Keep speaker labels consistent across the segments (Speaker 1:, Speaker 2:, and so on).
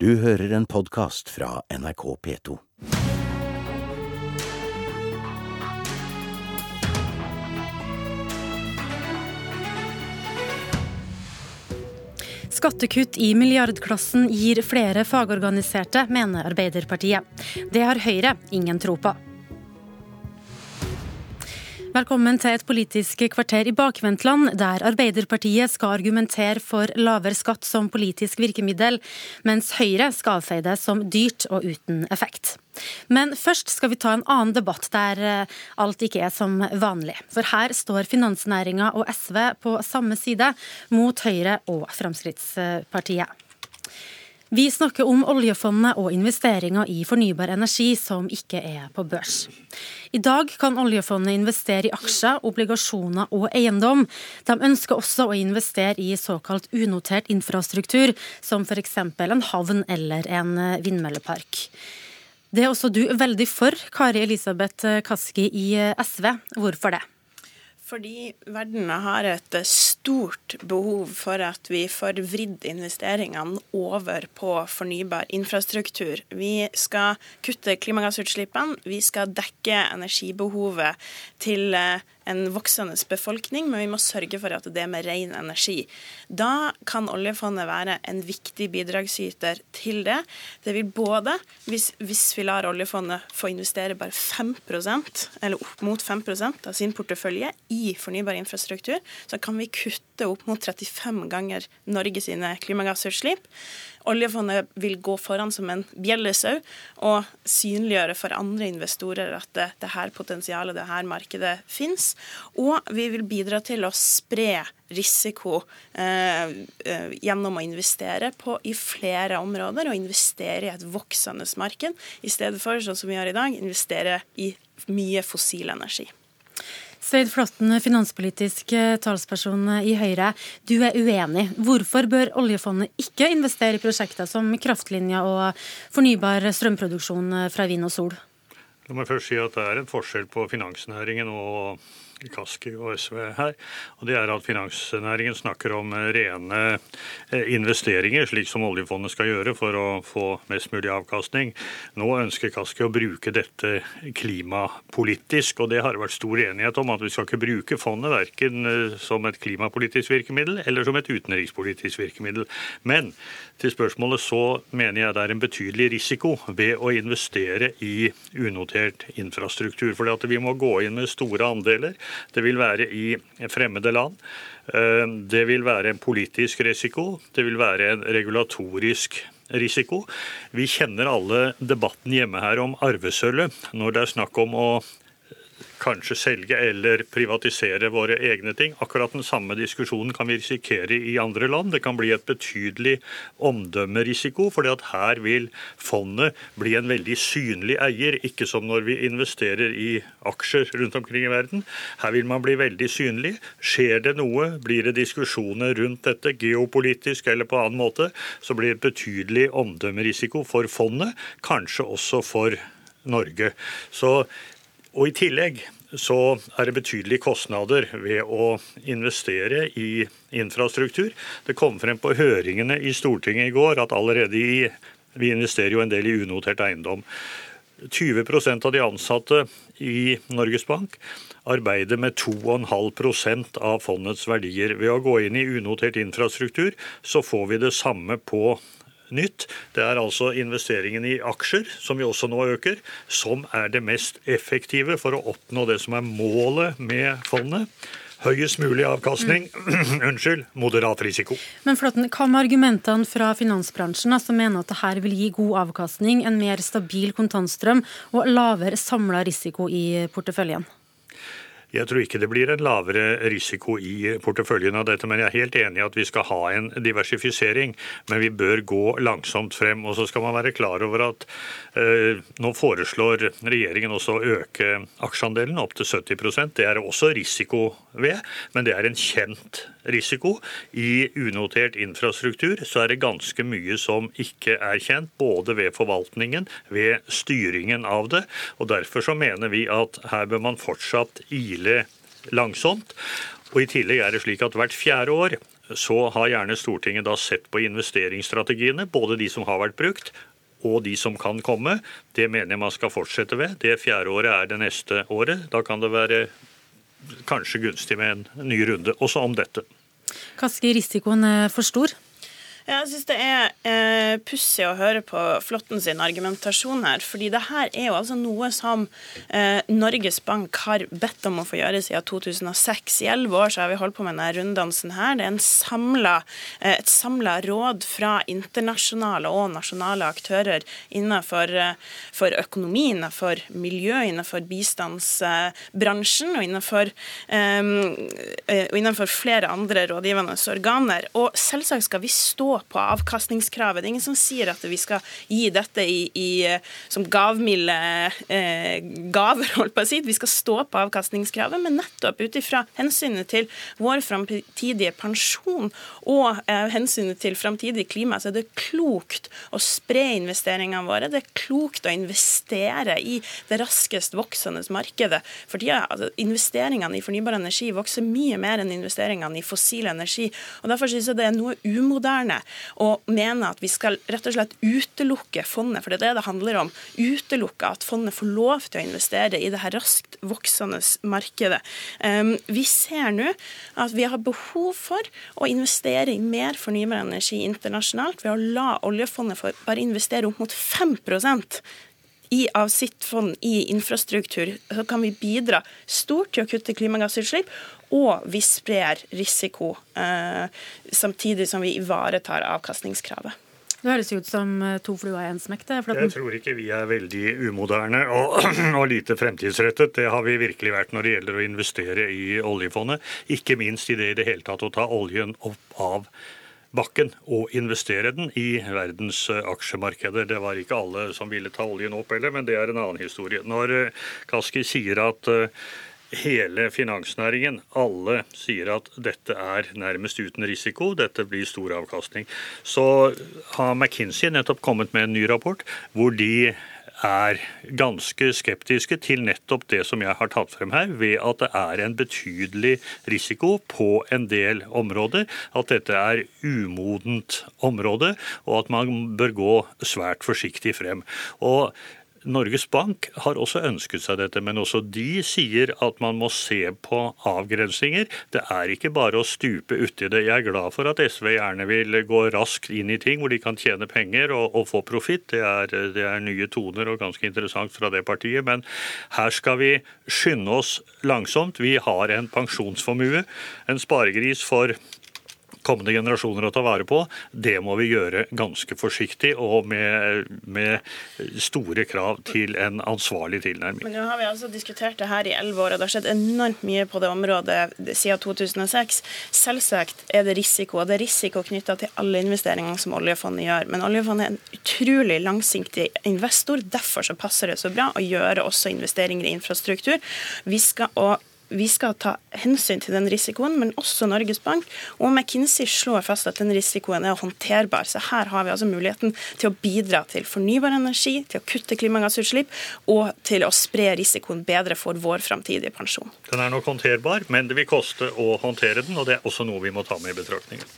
Speaker 1: Du hører en podkast fra NRK P2.
Speaker 2: Skattekutt i milliardklassen gir flere fagorganiserte, mener Arbeiderpartiet. Det har Høyre ingen tro på. Velkommen til et politisk kvarter i bakvendtland, der Arbeiderpartiet skal argumentere for lavere skatt som politisk virkemiddel, mens Høyre skal avfeie det som dyrt og uten effekt. Men først skal vi ta en annen debatt der eh, alt ikke er som vanlig. For her står finansnæringa og SV på samme side mot Høyre og Fremskrittspartiet. Vi snakker om oljefondet og investeringer i fornybar energi som ikke er på børs. I dag kan oljefondet investere i aksjer, obligasjoner og eiendom. De ønsker også å investere i såkalt unotert infrastruktur, som f.eks. en havn eller en vindmøllepark. Det er også du veldig for, Kari Elisabeth Kaski i SV. Hvorfor det?
Speaker 3: Fordi verden har et stort behov for at vi får vridd investeringene over på fornybar infrastruktur. Vi skal kutte klimagassutslippene, vi skal dekke energibehovet til eh, en voksende befolkning, men vi må sørge for at det er med ren energi. Da kan oljefondet være en viktig bidragsyter til det. Det vil både, hvis, hvis vi lar oljefondet få investere bare 5% eller opp mot 5% av sin portefølje i fornybar infrastruktur, så kan vi kutte opp mot 35 ganger Norge sine klimagassutslipp. Oljefondet vil gå foran som en bjellesau og synliggjøre for andre investorer at det, det her potensialet, det her markedet finnes. Og vi vil bidra til å spre risiko eh, eh, gjennom å investere på, i flere områder og investere i et voksende marked, i stedet for, sånn som vi gjør i dag, investere i mye fossil energi.
Speaker 2: Svein Flåtten, finanspolitisk eh, talsperson i Høyre. Du er uenig. Hvorfor bør oljefondet ikke investere i prosjekter som kraftlinjer og fornybar strømproduksjon fra vind og sol?
Speaker 4: La meg først si at det er en forskjell på finansnæringen og Kaski og SV her. og Det er at finansnæringen snakker om rene eh, investeringer, slik som oljefondet skal gjøre for å få mest mulig avkastning. Nå ønsker Kaski å bruke dette klimapolitisk, og det har vært stor enighet om. At vi skal ikke bruke fondet verken eh, som et klimapolitisk virkemiddel eller som et utenrikspolitisk virkemiddel. Men til spørsmålet så mener jeg det er en betydelig risiko ved å investere i unotert infrastruktur. For vi må gå inn med store andeler. Det vil være i fremmede land. Eh, det vil være en politisk risiko. Det vil være en regulatorisk risiko. Vi kjenner alle debatten hjemme her om arvesølvet når det er snakk om å kanskje selge eller privatisere våre egne ting. Akkurat den samme diskusjonen kan vi risikere i andre land. Det kan bli et betydelig omdømmerisiko, at her vil fondet bli en veldig synlig eier. Ikke som når vi investerer i aksjer rundt omkring i verden. Her vil man bli veldig synlig. Skjer det noe, blir det diskusjoner rundt dette, geopolitisk eller på annen måte, så blir det betydelig omdømmerisiko for fondet, kanskje også for Norge. Så og I tillegg så er det betydelige kostnader ved å investere i infrastruktur. Det kom frem på høringene i Stortinget i går at allerede i Vi investerer jo en del i unotert eiendom. 20% av de ansatte i Norges Bank arbeider med 2,5% av fondets verdier. Ved å gå inn i unotert infrastruktur så får vi det samme på nytt. Det er altså investeringen i aksjer, som vi også nå øker, som er det mest effektive for å oppnå det som er målet med fondet. Høyest mulig avkastning, mm. unnskyld, moderat risiko.
Speaker 2: Men Flåtten, Hva med argumentene fra finansbransjen som mener at dette vil gi god avkastning, en mer stabil kontantstrøm og lavere samla risiko i porteføljen?
Speaker 4: Jeg tror ikke det blir en lavere risiko i porteføljen av dette, men jeg er helt enig i at vi skal ha en diversifisering. Men vi bør gå langsomt frem. Og så skal man være klar over at eh, nå foreslår regjeringen også å øke aksjeandelen opp til 70% Det er også risiko ved, men det er en kjent risiko. I unotert infrastruktur så er det ganske mye som ikke er kjent, både ved forvaltningen, ved styringen av det. og Derfor så mener vi at her bør man fortsatt ile langsomt. Og I tillegg er det slik at hvert fjerde år så har gjerne Stortinget da sett på investeringsstrategiene, både de som har vært brukt og de som kan komme. Det mener jeg man skal fortsette ved. Det fjerde året er det neste året. Da kan det være kanskje gunstig med en ny runde, også om dette.
Speaker 2: Kaski, risikoen er for stor?
Speaker 3: Jeg syns det er eh, pussig å høre på Flåtten sin argumentasjon her. fordi det her er jo altså noe som eh, Norges Bank har bedt om å få gjøre siden 2006. I elleve år så har vi holdt på med denne runddansen her. Det er samlet, eh, et samla råd fra internasjonale og nasjonale aktører innenfor eh, for økonomi, innenfor miljø, innenfor bistandsbransjen og innenfor, eh, og innenfor flere andre rådgivende organer. Og selvsagt skal vi stå på avkastningskravet. Det er ingen som sier at vi skal gi dette i, i, som gavmilde eh, gaver, holdt på å si. Vi skal stå på avkastningskravet, men nettopp ut ifra hensynet til vår framtidige pensjon og eh, hensynet til framtidig klima, så er det klokt å spre investeringene våre. Det er klokt å investere i det raskest voksende markedet. For tida, altså, investeringene i fornybar energi vokser mye mer enn investeringene i fossil energi. og Derfor synes jeg det er noe umoderne og mener at vi skal rett og slett utelukke fondet, for det er det det handler om. Utelukke at fondet får lov til å investere i det her raskt voksende markedet. Ehm, vi ser nå at vi har behov for å investere i mer fornybar energi internasjonalt ved å la oljefondet bare investere opp mot 5 i, av sitt fond i infrastruktur, så kan vi bidra stort til å kutte klimagassutslipp, og vi sprer risiko, eh, samtidig som vi ivaretar avkastningskravet.
Speaker 2: Det høres ut som eh, to fluer i én smekk.
Speaker 4: Jeg tror ikke vi er veldig umoderne og, og, lite fremtidsrettet. Det har vi virkelig vært når det gjelder å investere i oljefondet. Ikke minst i det i det hele tatt å ta oljen opp av bakken og investere den i verdens eh, aksjemarkeder. Det var ikke alle som ville ta oljen opp heller, men det er en annen historie. Når eh, Kaski sier at eh, hele finansnæringen, alle sier at dette er nærmest uten risiko, dette blir stor avkastning. Så har McKinsey nettopp kommet med en ny rapport hvor de er ganske skeptiske til nettopp det som jeg har tatt frem her, ved at det er en betydelig risiko på en del områder. At dette er umodent område, og at man bør gå svært forsiktig frem. Og Norges Bank har også ønsket seg dette, men også de sier at man må se på avgrensninger. Det er ikke bare å stupe uti det. Jeg er glad for at SV gjerne vil gå raskt inn i ting hvor de kan tjene penger og, og få profitt. Det, det, er nye toner og ganske interessant fra det partiet. Men her skal vi skynde oss langsomt. Vi har en pensjonsformue, en sparegris for kommende generasjoner å ta vare på, det må vi gjøre ganske forsiktig og med, med store krav til en ansvarlig tilnærming.
Speaker 3: Men nå har vi altså diskutert det her i elleve år, og det har skjedd enormt mye på det området siden 2006. Selvsagt er det risiko, og det er risiko knytta til alle investeringene som oljefondet gjør. Men oljefondet er en utrolig langsiktig investor. Derfor så passer det så bra å gjøre også investeringer i infrastruktur. Vi skal, og vi skal ta hensyn til den risikoen, men også Norges Bank. Og McKinsey slår fast at den risikoen er håndterbar. Så her har vi altså muligheten til å bidra til fornybar energi, til å kutte klimagassutslipp og til å spre risikoen bedre for vår framtidige pensjon.
Speaker 4: Den er nok håndterbar, men det vil koste å håndtere den, og det er også noe vi må ta med i betraktningen.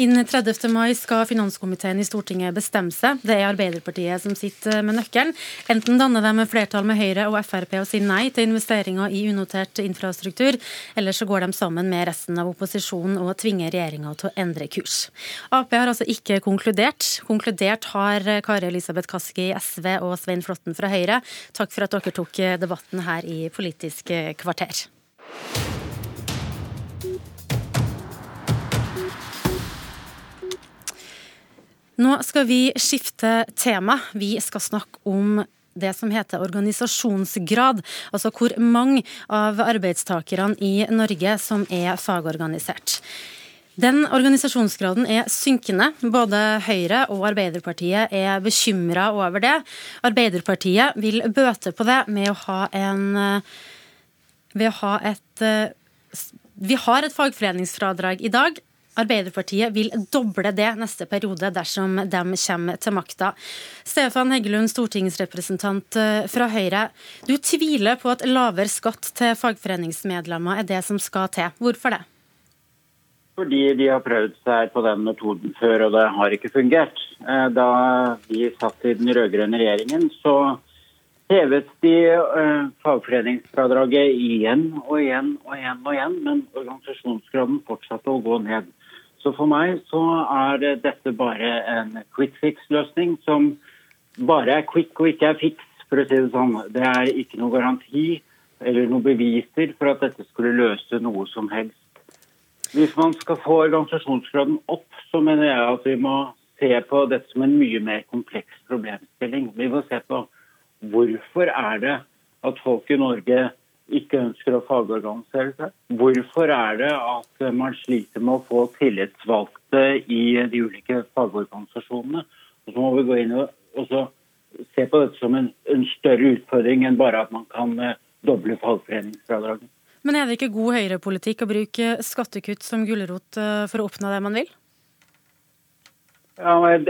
Speaker 2: Innen 30. mai skal finanskomiteen i Stortinget bestemme seg. Det er Arbeiderpartiet som sitter med nøkkelen. Enten danner de flertall med Høyre og Frp og sier nei til investeringer i unotert infrastruktur infrastruktur, eller så går de sammen med resten av opposisjonen og tvinger regjeringa til å endre kurs. Ap har altså ikke konkludert. Konkludert har Kari Elisabeth Kaski i SV og Svein Flåtten fra Høyre. Takk for at dere tok debatten her i Politisk kvarter. Nå skal vi skifte tema. Vi skal snakke om det som heter organisasjonsgrad, altså hvor mange av arbeidstakerne i Norge som er fagorganisert. Den organisasjonsgraden er synkende. Både Høyre og Arbeiderpartiet er bekymra over det. Arbeiderpartiet vil bøte på det med å ha en ved å ha et Vi har et fagforeningsfradrag i dag. Arbeiderpartiet vil doble det neste periode dersom de kommer til makta. Stefan Heggelund, stortingsrepresentant eh, fra Høyre. Du tviler på at lavere skatt til fagforeningsmedlemmer er det som skal til. Hvorfor det?
Speaker 5: fordi de har prøvd seg på den metoden før, og det har ikke fungert. Eh, da vi satt i den rød-grønne regjeringen, så hevet de uh, fagforeningsfradraget igjen og igjen og igjen, og igjen, men organisasjonsgraden fortsatte å gå ned. Så for meg så er dette bare en quick fix-løsning som bare er quick og ikke er fix, for å si det sånn. Det er ikke noe garanti eller noen beviser for at dette skulle løse noe som helst. Hvis man skal få organisasjonsgraden opp, så mener jeg at vi må se på dette som en mye mer kompleks problemstilling. Vi må se på hvorfor er det at folk i Norge ikke ønsker å fagorganisere seg? Hvorfor er det at man sliter med å få tillitsvalgte i de ulike fagorganisasjonene? Og så må vi gå inn og se på dette som en, en, større utfordring enn bare at man kan eh, doble fagforeningsfradraget.
Speaker 2: Men er det ikke god høyrepolitikk å bruke skattekutt som gulrot eh, for å oppnå det man vil?
Speaker 5: Ja, men,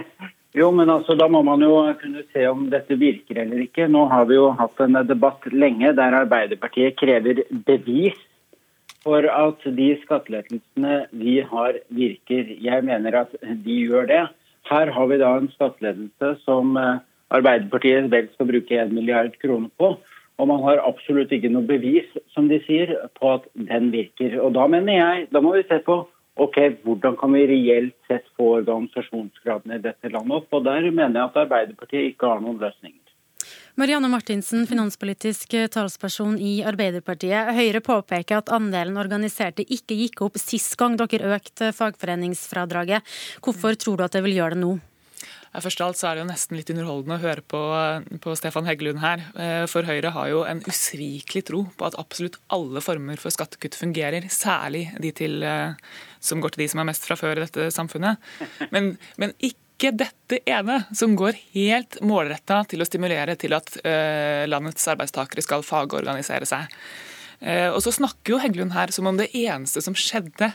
Speaker 5: jo, men altså, da må man jo kunne se om dette virker eller ikke. Nå har vi jo hatt en debatt lenge der Arbeiderpartiet krever bevis for at de skattelettelsene vi har, virker. Jeg mener at de gjør det. Her har vi da en skattelettelse som eh, Arbeiderpartiet vel skal bruke 1 milliard kroner på. Og man har absolutt ikke noe bevis, som de sier, på at den virker. Og da mener jeg, da må vi se på ok, hvordan kan vi reelt sett få organisasjonsgraden i dette landet opp. Og der mener jeg at Arbeiderpartiet ikke har noen løsninger.
Speaker 2: Marianne Martinsen, finanspolitisk talsperson i Arbeiderpartiet. Høyre påpeker at andelen organiserte ikke gikk opp sist gang dere økte fagforeningsfradraget. Hvorfor tror du at det vil gjøre det nå?
Speaker 6: Først av alt så er det jo nesten litt underholdende å høre på, på, Stefan Heggelund her. Eh, for Høyre har jo en usvikelig tro på at absolutt alle former for skattekutt fungerer. Særlig de til, eh, som går til de som er mest fra før i dette samfunnet. Men, men ikke dette ene, som går helt målretta til å stimulere til at uh, landets arbeidstakere skal fagorganisere seg. Og så snakker jo Heggelund her som om det eneste som skjedde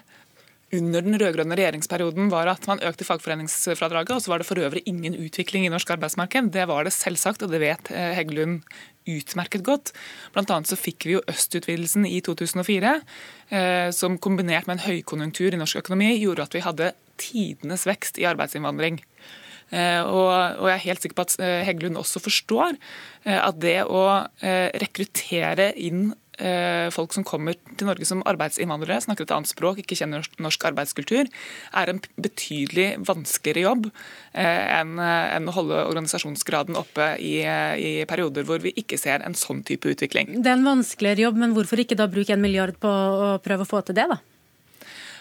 Speaker 6: under den rød-grønne regjeringsperioden var at man økte fagforeningsfradraget, og så var det for øvrig ingen utvikling i norsk arbeidsmarked. Det var det selvsagt, og det vet eh, Heggelund utmerket godt. Blant annet så fikk vi jo østutvidelsen i 2004, eh, som kombinert med en høykonjunktur i norsk økonomi gjorde at vi hadde tidenes vekst i arbeidsinnvandring. Eh, og, jeg er helt sikker på at Heggelund også forstår at det å rekruttere inn folk som kommer til Norge som arbeidsinnvandrere, snakker et annet språk, ikke kjenner norsk arbeidskultur, er en betydelig vanskeligere jobb eh, enn å holde organisasjonsgraden oppe i, i, perioder hvor vi ikke ser en sånn type utvikling.
Speaker 2: Det er en vanskeligere jobb, men hvorfor ikke da bruke en milliard på å prøve å få til det, da?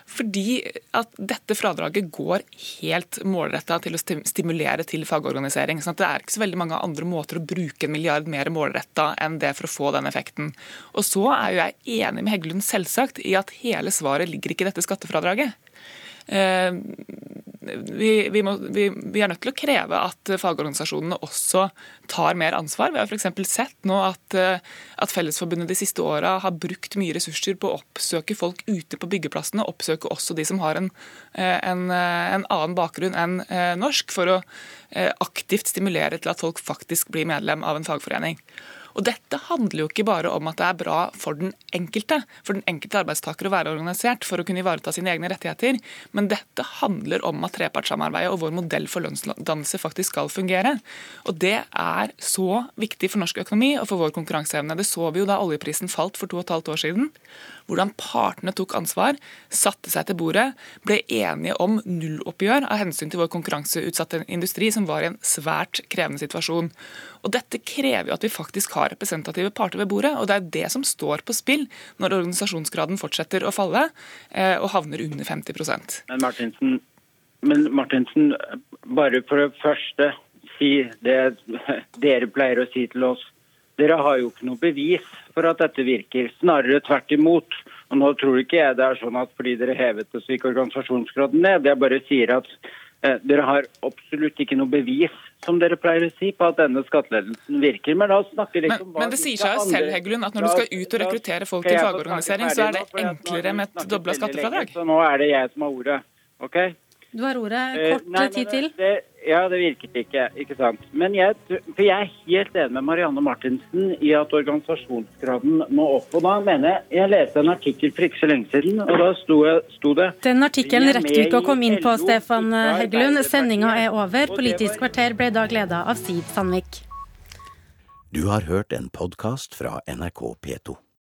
Speaker 6: Fordi at dette fradraget går helt målretta til å stimulere til fagorganisering. sånn at Det er ikke så veldig mange andre måter å bruke en milliard mer målretta enn det for å få den effekten. Og så er jo jeg enig med Heggelund selvsagt i at hele svaret ligger ikke i dette skattefradraget. Vi, vi, må, vi, vi, er nødt til å kreve at fagorganisasjonene også tar mer ansvar. Vi har f.eks. sett nå at, eh, at, Fellesforbundet de siste åra har brukt mye ressurser på å oppsøke folk ute på byggeplassene, oppsøke også de som har en, eh, en, eh, en annen bakgrunn enn norsk, for å aktivt stimulere til at folk faktisk blir medlem av en fagforening. Og Dette handler jo ikke bare om at det er bra for den enkelte, for den enkelte arbeidstaker å være organisert for å kunne ivareta sine egne rettigheter, men dette handler om at trepartssamarbeidet og vår modell for lønnsdannelse faktisk skal fungere. Og Det er så viktig for norsk økonomi og for vår konkurranseevne. Det så vi jo da oljeprisen falt for to og et halvt år siden hvordan partene tok ansvar, satte seg til bordet, ble enige om nulloppgjør av hensyn til vår konkurranseutsatte industri, som var i en svært krevende situasjon. Og Dette krever jo at vi faktisk har representative parter ved bordet, og det er det som står på spill når organisasjonsgraden fortsetter å falle eh, og havner under 50%
Speaker 5: Men Martinsen, men Martinsen, bare for det første si det dere pleier å si til oss. Dere har jo ikke noe bevis for at dette virker. Snarere tvert imot. Og Nå tror ikke jeg det er sånn at fordi dere hevet det, så gikk organisasjonsgraden ned. Jeg bare sier at eh, dere har absolutt ikke noe bevis som dere pleier å si, på at denne skattelettelsen virker.
Speaker 6: Men la oss snakke litt om hva Men det sier seg jo selv, Heggelund, at når du skal ut og rekruttere folk til fagorganisering, så er det enklere med et dobla skattefradrag.
Speaker 5: Så nå er det jeg som har ordet. ok?
Speaker 2: Du har ordet.
Speaker 5: Eh,
Speaker 2: Kort
Speaker 5: nei,
Speaker 2: tid til.
Speaker 5: Det, ja, det virket ikke, ikke sant. Men jeg, for jeg er helt enig med Marianne Martinsen i at organisasjonsgraden må opp. Og da mener jeg Jeg leste en artikkel for ikke så lenge siden, og da sto, jeg, sto det
Speaker 2: Den artikkelen rekker du ikke å komme inn på,
Speaker 5: LO,
Speaker 2: Stefan Heggelund. Sendinga er over. Politisk kvarter ble i dag leda av Siv Sandvik.
Speaker 1: Du har hørt en podkast fra NRK P2.